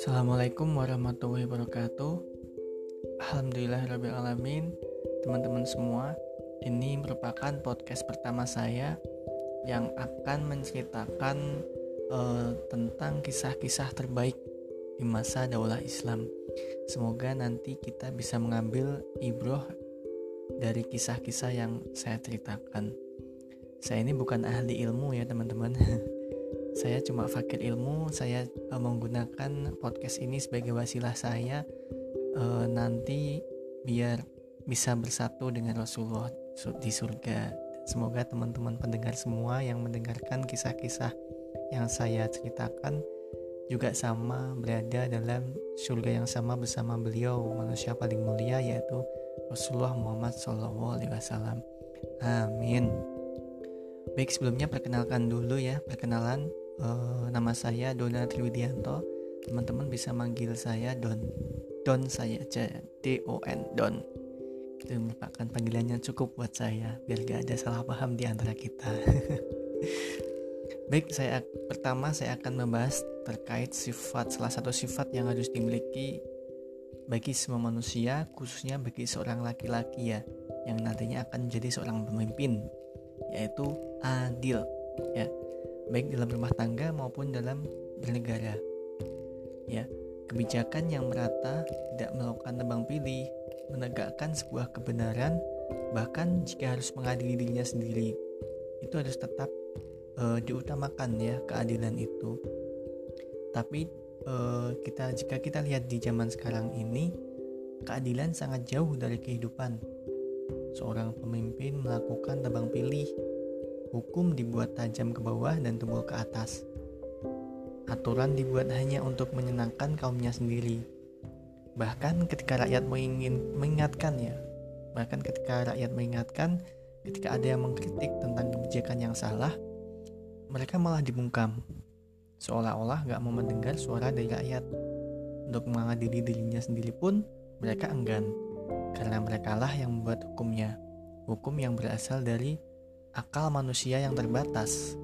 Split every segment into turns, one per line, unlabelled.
Assalamualaikum warahmatullahi wabarakatuh. Alhamdulillahirrahmanirrahim Teman-teman semua Ini merupakan podcast pertama saya Yang akan menceritakan uh, Tentang kisah-kisah terbaik Di masa daulah Islam. Semoga nanti kita bisa mengambil ibroh Dari kisah-kisah yang saya ceritakan Saya ini bukan ahli ilmu ya teman-teman saya cuma fakir ilmu saya uh, menggunakan podcast ini sebagai wasilah saya uh, nanti biar bisa bersatu dengan Rasulullah di surga semoga teman-teman pendengar semua yang mendengarkan kisah-kisah yang saya ceritakan juga sama berada dalam surga yang sama bersama beliau manusia paling mulia yaitu Rasulullah Muhammad SAW. Amin. Baik sebelumnya perkenalkan dulu ya perkenalan. Uh, nama saya Dona Triwidianto. Teman-teman bisa manggil saya Don. Don saya aja D O N Don. Itu merupakan panggilan yang cukup buat saya biar gak ada salah paham di antara kita. Baik saya pertama saya akan membahas terkait sifat salah satu sifat yang harus dimiliki bagi semua manusia khususnya bagi seorang laki-laki ya yang nantinya akan menjadi seorang pemimpin yaitu adil ya baik dalam rumah tangga maupun dalam bernegara. Ya, kebijakan yang merata, tidak melakukan tebang pilih, menegakkan sebuah kebenaran, bahkan jika harus mengadili dirinya sendiri, itu harus tetap uh, diutamakan ya keadilan itu. Tapi uh, kita jika kita lihat di zaman sekarang ini, keadilan sangat jauh dari kehidupan. Seorang pemimpin melakukan tebang pilih Hukum dibuat tajam ke bawah dan tebal ke atas. Aturan dibuat hanya untuk menyenangkan kaumnya sendiri. Bahkan ketika rakyat ingin mengingatkan ya, bahkan ketika rakyat mengingatkan, ketika ada yang mengkritik tentang kebijakan yang salah, mereka malah dibungkam. Seolah-olah gak mau mendengar suara dari rakyat. Untuk mengadili dirinya sendiri pun, mereka enggan. Karena merekalah yang membuat hukumnya. Hukum yang berasal dari akal manusia yang terbatas,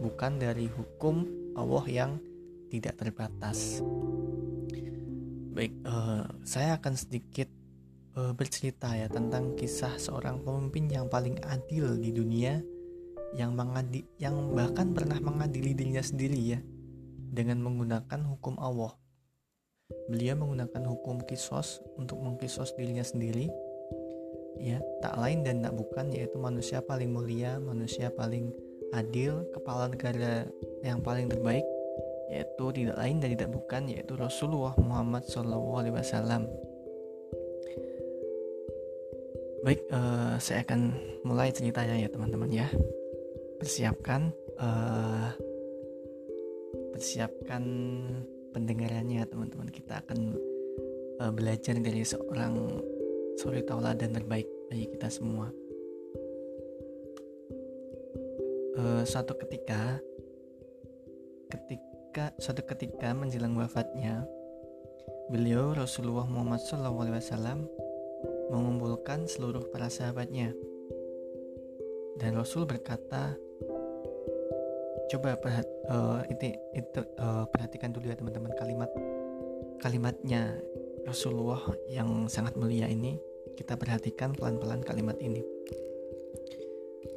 bukan dari hukum Allah yang tidak terbatas. Baik, uh, saya akan sedikit uh, bercerita ya tentang kisah seorang pemimpin yang paling adil di dunia, yang mengadi, yang bahkan pernah mengadili dirinya sendiri ya, dengan menggunakan hukum Allah. Beliau menggunakan hukum kisos untuk mengkisos dirinya sendiri. Ya tak lain dan tak bukan yaitu manusia paling mulia manusia paling adil kepala negara yang paling terbaik yaitu tidak lain dan tidak bukan yaitu Rasulullah Muhammad SAW baik uh, saya akan mulai ceritanya ya teman-teman ya. Persiapkan uh, persiapkan pendengarannya teman-teman kita akan uh, belajar dari seorang suri tauladan terbaik bagi kita semua. Uh, suatu ketika, ketika suatu ketika menjelang wafatnya, beliau Rasulullah Muhammad SAW mengumpulkan seluruh para sahabatnya. Dan Rasul berkata, coba perhat, uh, itu, itu uh, perhatikan dulu ya teman-teman kalimat kalimatnya Rasulullah yang sangat mulia ini, kita perhatikan pelan-pelan kalimat ini.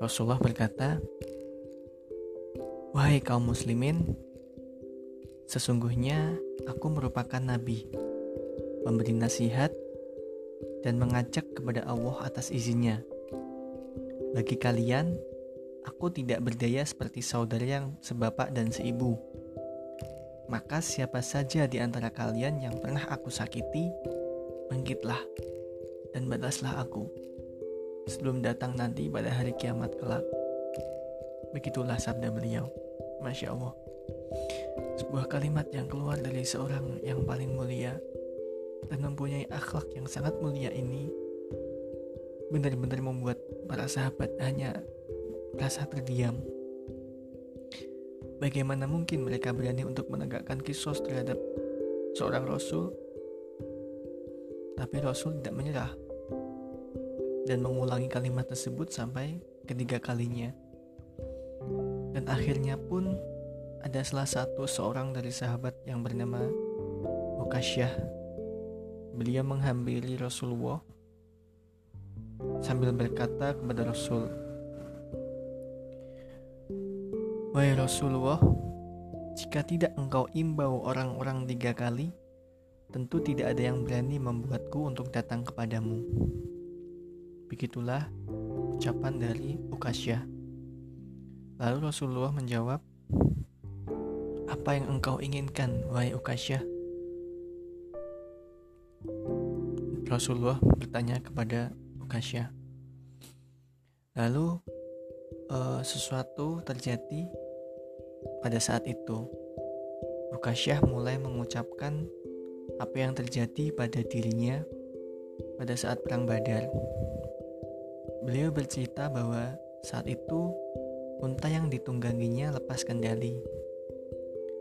Rasulullah berkata, "Wahai kaum muslimin, sesungguhnya aku merupakan nabi, memberi nasihat dan mengajak kepada Allah atas izinnya. Bagi kalian, aku tidak berdaya seperti saudara yang sebapak dan seibu." Maka siapa saja di antara kalian yang pernah aku sakiti, bangkitlah dan balaslah aku sebelum datang nanti pada hari kiamat kelak. Begitulah sabda beliau. Masya Allah. Sebuah kalimat yang keluar dari seorang yang paling mulia dan mempunyai akhlak yang sangat mulia ini benar-benar membuat para sahabat hanya rasa terdiam Bagaimana mungkin mereka berani untuk menegakkan kisos terhadap seorang rasul? Tapi rasul tidak menyerah dan mengulangi kalimat tersebut sampai ketiga kalinya. Dan akhirnya pun ada salah satu seorang dari sahabat yang bernama Ukasyah. Beliau menghampiri Rasulullah sambil berkata kepada Rasul, Wahai Rasulullah, jika tidak engkau imbau orang-orang tiga kali, tentu tidak ada yang berani membuatku untuk datang kepadamu. Begitulah ucapan dari Ukasyah. Lalu Rasulullah menjawab, Apa yang engkau inginkan, wahai Ukasyah? Rasulullah bertanya kepada Ukasyah. Lalu uh, sesuatu terjadi pada saat itu. Ukasyah mulai mengucapkan apa yang terjadi pada dirinya pada saat perang Badar. Beliau bercerita bahwa saat itu unta yang ditungganginya lepas kendali,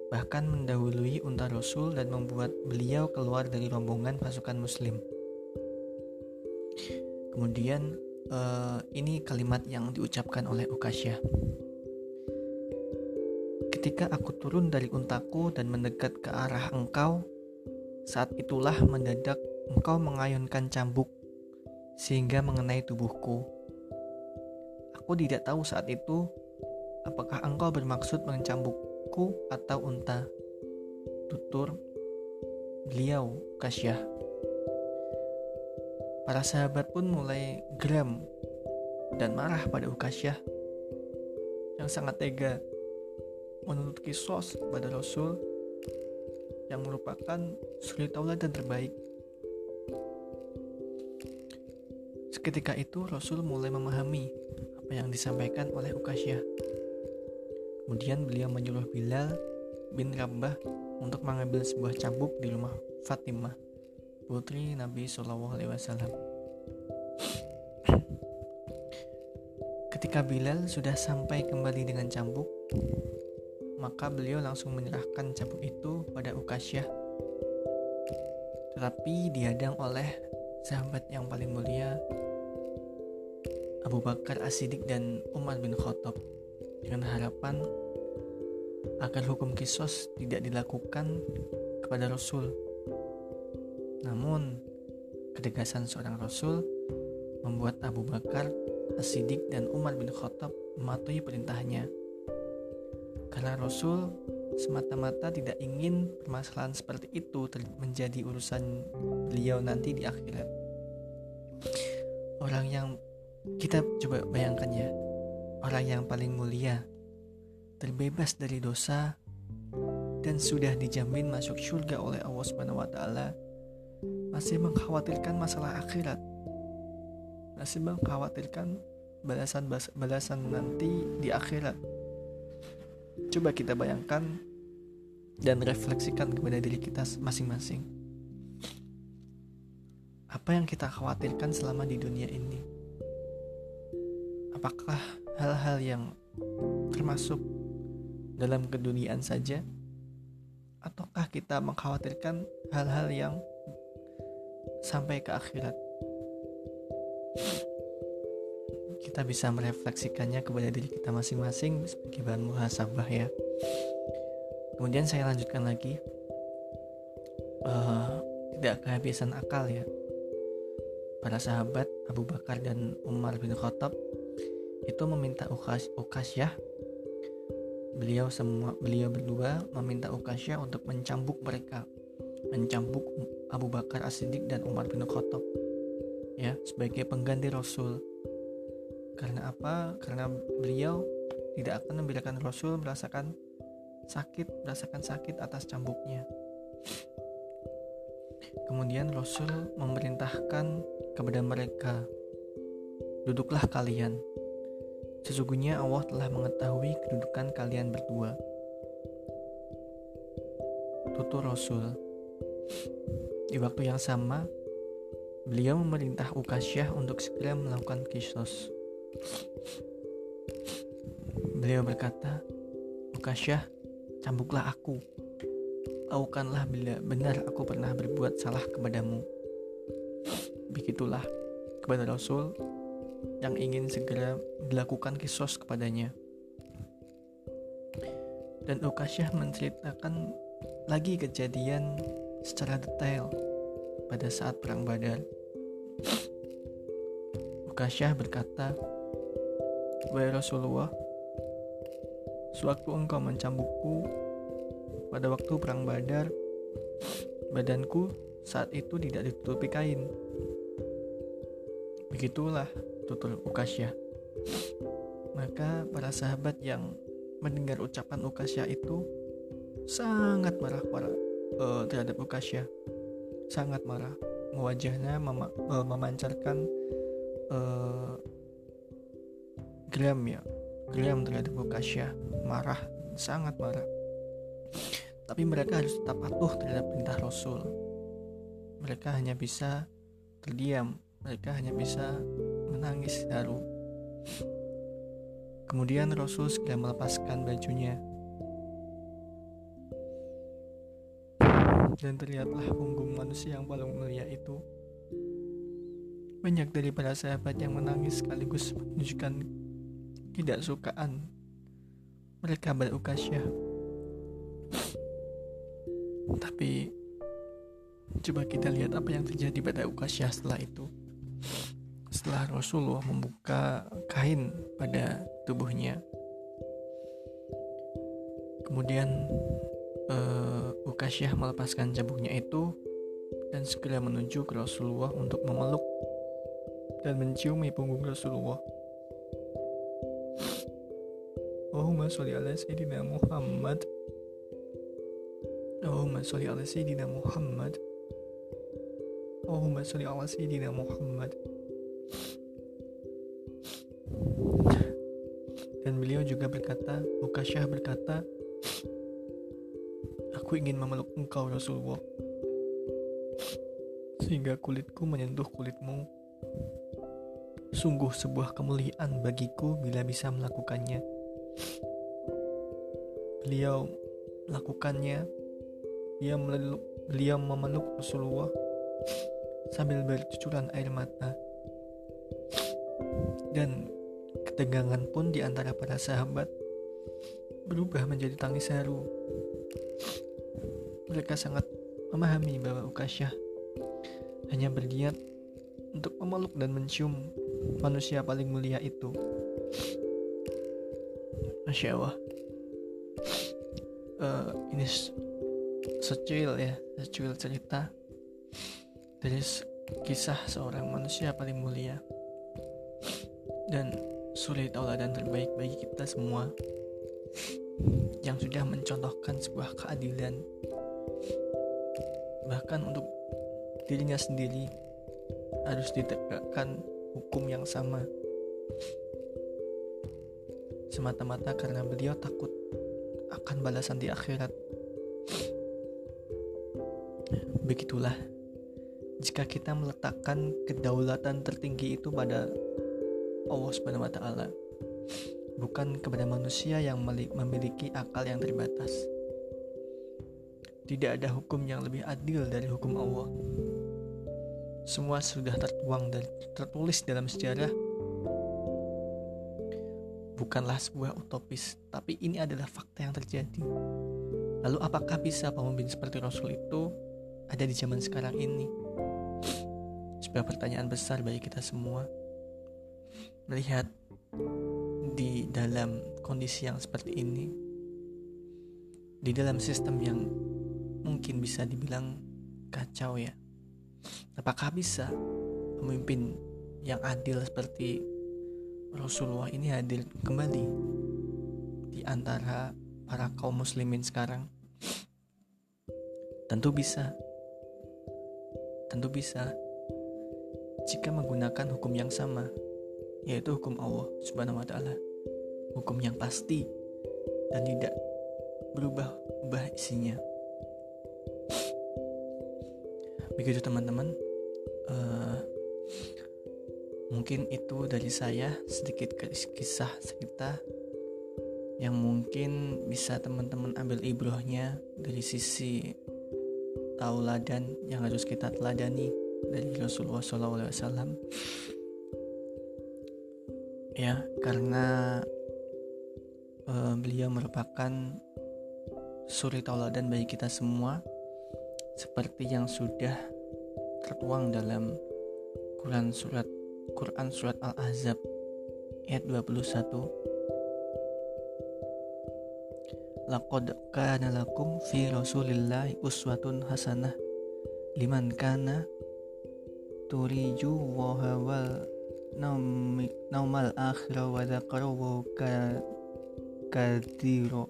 bahkan mendahului unta Rasul dan membuat beliau keluar dari rombongan pasukan Muslim. Kemudian uh, ini kalimat yang diucapkan oleh Ukasya. Ketika aku turun dari untaku dan mendekat ke arah engkau, saat itulah mendadak engkau mengayunkan cambuk sehingga mengenai tubuhku. Aku tidak tahu saat itu apakah engkau bermaksud mencambukku atau unta. Tutur beliau Kasyah. Para sahabat pun mulai geram dan marah pada Ukasyah yang sangat tega menuntut kisos pada Rasul yang merupakan suri tauladan terbaik. Seketika itu Rasul mulai memahami apa yang disampaikan oleh Ukasyah. Kemudian beliau menyuruh Bilal bin Rabah untuk mengambil sebuah cambuk di rumah Fatimah, putri Nabi Shallallahu Alaihi Wasallam. Ketika Bilal sudah sampai kembali dengan cambuk, maka beliau langsung menyerahkan cambuk itu pada Ukasyah. Tetapi dihadang oleh sahabat yang paling mulia Abu Bakar As-Siddiq dan Umar bin Khattab dengan harapan agar hukum kisos tidak dilakukan kepada Rasul. Namun, ketegasan seorang Rasul membuat Abu Bakar, As-Siddiq dan Umar bin Khattab mematuhi perintahnya. Karena Rasul semata-mata tidak ingin permasalahan seperti itu menjadi urusan beliau nanti di akhirat. Orang yang kita coba bayangkan ya, orang yang paling mulia, terbebas dari dosa, dan sudah dijamin masuk surga oleh Allah taala, masih mengkhawatirkan masalah akhirat. Masih mengkhawatirkan balasan balasan nanti di akhirat. Coba kita bayangkan dan refleksikan kepada diri kita masing-masing. Apa yang kita khawatirkan selama di dunia ini? apakah hal-hal yang termasuk dalam keduniaan saja ataukah kita mengkhawatirkan hal-hal yang sampai ke akhirat kita bisa merefleksikannya kepada diri kita masing-masing sebagai bahan muhasabah ya. Kemudian saya lanjutkan lagi. Uh, tidak kehabisan akal ya. Para sahabat Abu Bakar dan Umar bin Khattab itu meminta Ukas Ukasyah beliau semua beliau berdua meminta Ukasyah untuk mencambuk mereka mencambuk Abu Bakar As-Siddiq dan Umar bin Khattab ya sebagai pengganti Rasul karena apa karena beliau tidak akan membiarkan Rasul merasakan sakit merasakan sakit atas cambuknya kemudian Rasul memerintahkan kepada mereka duduklah kalian Sesungguhnya Allah telah mengetahui kedudukan kalian berdua. Tutur Rasul Di waktu yang sama, beliau memerintah Ukasyah untuk segera melakukan kisos. Beliau berkata, Ukasyah, cambuklah aku. Lakukanlah bila benar aku pernah berbuat salah kepadamu. Begitulah kepada Rasul yang ingin segera dilakukan kisos kepadanya. dan Ukasyah menceritakan lagi kejadian secara detail pada saat perang Badar. Ukasyah berkata, Wahai Rasulullah, sewaktu engkau mencambukku pada waktu perang Badar, badanku saat itu tidak ditutupi kain. Begitulah tutur Ukasyah. Maka para sahabat yang mendengar ucapan Ukasyah itu sangat marah para uh, terhadap Ukasyah. Sangat marah. Wajahnya mem memancarkan uh, geram ya. Geram terhadap Ukasyah. Marah, sangat marah. Tapi mereka harus tetap patuh terhadap perintah Rasul. Mereka hanya bisa terdiam. Mereka hanya bisa menangis haru. Kemudian Rasul segera melepaskan bajunya. Dan terlihatlah punggung manusia yang paling mulia itu. Banyak dari para sahabat yang menangis sekaligus menunjukkan tidak sukaan mereka berukasyah. Tapi coba kita lihat apa yang terjadi pada Ukasyah setelah itu. Setelah Rasulullah membuka kain pada tubuhnya. Kemudian uh, Ukasyah melepaskan cabuknya itu dan segera menuju ke Rasulullah untuk memeluk dan menciumi punggung Rasulullah. Allahumma sholli ala sayyidina Muhammad. Allahumma sholli ala sayyidina Muhammad. Allahumma sholli ala sayyidina Muhammad. Dan beliau juga berkata, Ukasyah berkata, Aku ingin memeluk engkau Rasulullah Sehingga kulitku menyentuh kulitmu. Sungguh sebuah kemuliaan bagiku bila bisa melakukannya Beliau melakukannya Dia meluk, beliau memeluk Rasulullah sambil bercucuran air mata dan ketegangan pun di antara para sahabat berubah menjadi tangis haru. Mereka sangat memahami bahwa Ukasyah hanya berniat untuk memeluk dan mencium manusia paling mulia itu. Masya Allah. Uh, ini secuil ya, secuil cerita dari kisah seorang manusia paling mulia dan suri tauladan terbaik bagi kita semua yang sudah mencontohkan sebuah keadilan bahkan untuk dirinya sendiri harus ditegakkan hukum yang sama semata-mata karena beliau takut akan balasan di akhirat begitulah jika kita meletakkan kedaulatan tertinggi itu pada Allah taala bukan kepada manusia yang memiliki akal yang terbatas. Tidak ada hukum yang lebih adil dari hukum Allah. Semua sudah tertuang dan tertulis dalam sejarah. Bukanlah sebuah utopis, tapi ini adalah fakta yang terjadi. Lalu apakah bisa pemimpin seperti Rasul itu ada di zaman sekarang ini? Sebuah pertanyaan besar bagi kita semua melihat di dalam kondisi yang seperti ini, di dalam sistem yang mungkin bisa dibilang kacau ya. Apakah bisa pemimpin yang adil seperti Rasulullah ini hadir kembali di antara para kaum muslimin sekarang? Tentu bisa. Tentu bisa. Jika menggunakan hukum yang sama, yaitu hukum Allah Subhanahu wa taala. Hukum yang pasti dan tidak berubah-ubah isinya. Begitu teman-teman. Uh, mungkin itu dari saya sedikit kisah cerita yang mungkin bisa teman-teman ambil ibrohnya dari sisi tauladan yang harus kita teladani dari Rasulullah SAW ya karena uh, beliau merupakan suri tauladan bagi kita semua seperti yang sudah tertuang dalam Quran surat Quran surat Al-Ahzab ayat 21 Laqad kana lakum fi Rasulillahi uswatun hasanah liman kana turiju wa wal naumal akhirah wa dzakarahu kadiro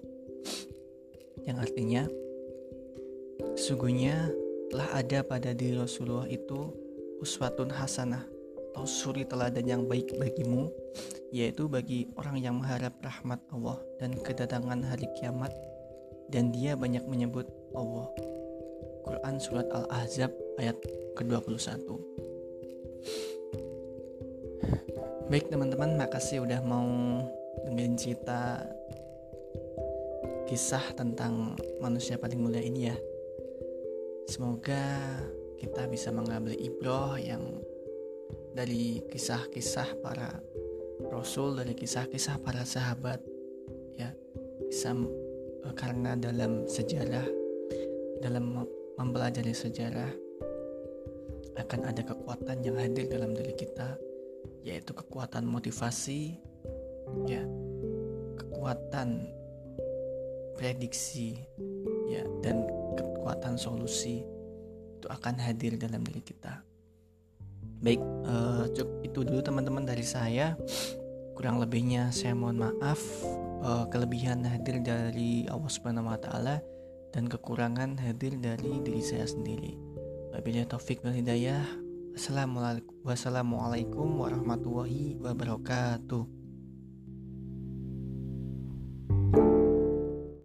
yang artinya sesungguhnya telah ada pada diri Rasulullah itu uswatun hasanah atau suri teladan yang baik bagimu yaitu bagi orang yang mengharap rahmat Allah dan kedatangan hari kiamat dan dia banyak menyebut Allah. Quran Surat Al-Ahzab ayat ke-21. Baik teman-teman makasih udah mau dengerin cerita kisah tentang manusia paling mulia ini ya. Semoga kita bisa mengambil ibroh yang dari kisah-kisah para rasul dari kisah-kisah para sahabat ya bisa eh, karena dalam sejarah dalam mempelajari sejarah akan ada kekuatan yang hadir dalam diri kita yaitu kekuatan motivasi ya kekuatan prediksi ya dan kekuatan solusi itu akan hadir dalam diri kita. Baik, uh, cukup itu dulu teman-teman dari saya. Kurang lebihnya saya mohon maaf. Uh, kelebihan hadir dari Allah Subhanahu wa taala dan kekurangan hadir dari diri saya sendiri. Wabillahi taufik wal hidayah. Wassalamualaikum warahmatullahi wabarakatuh.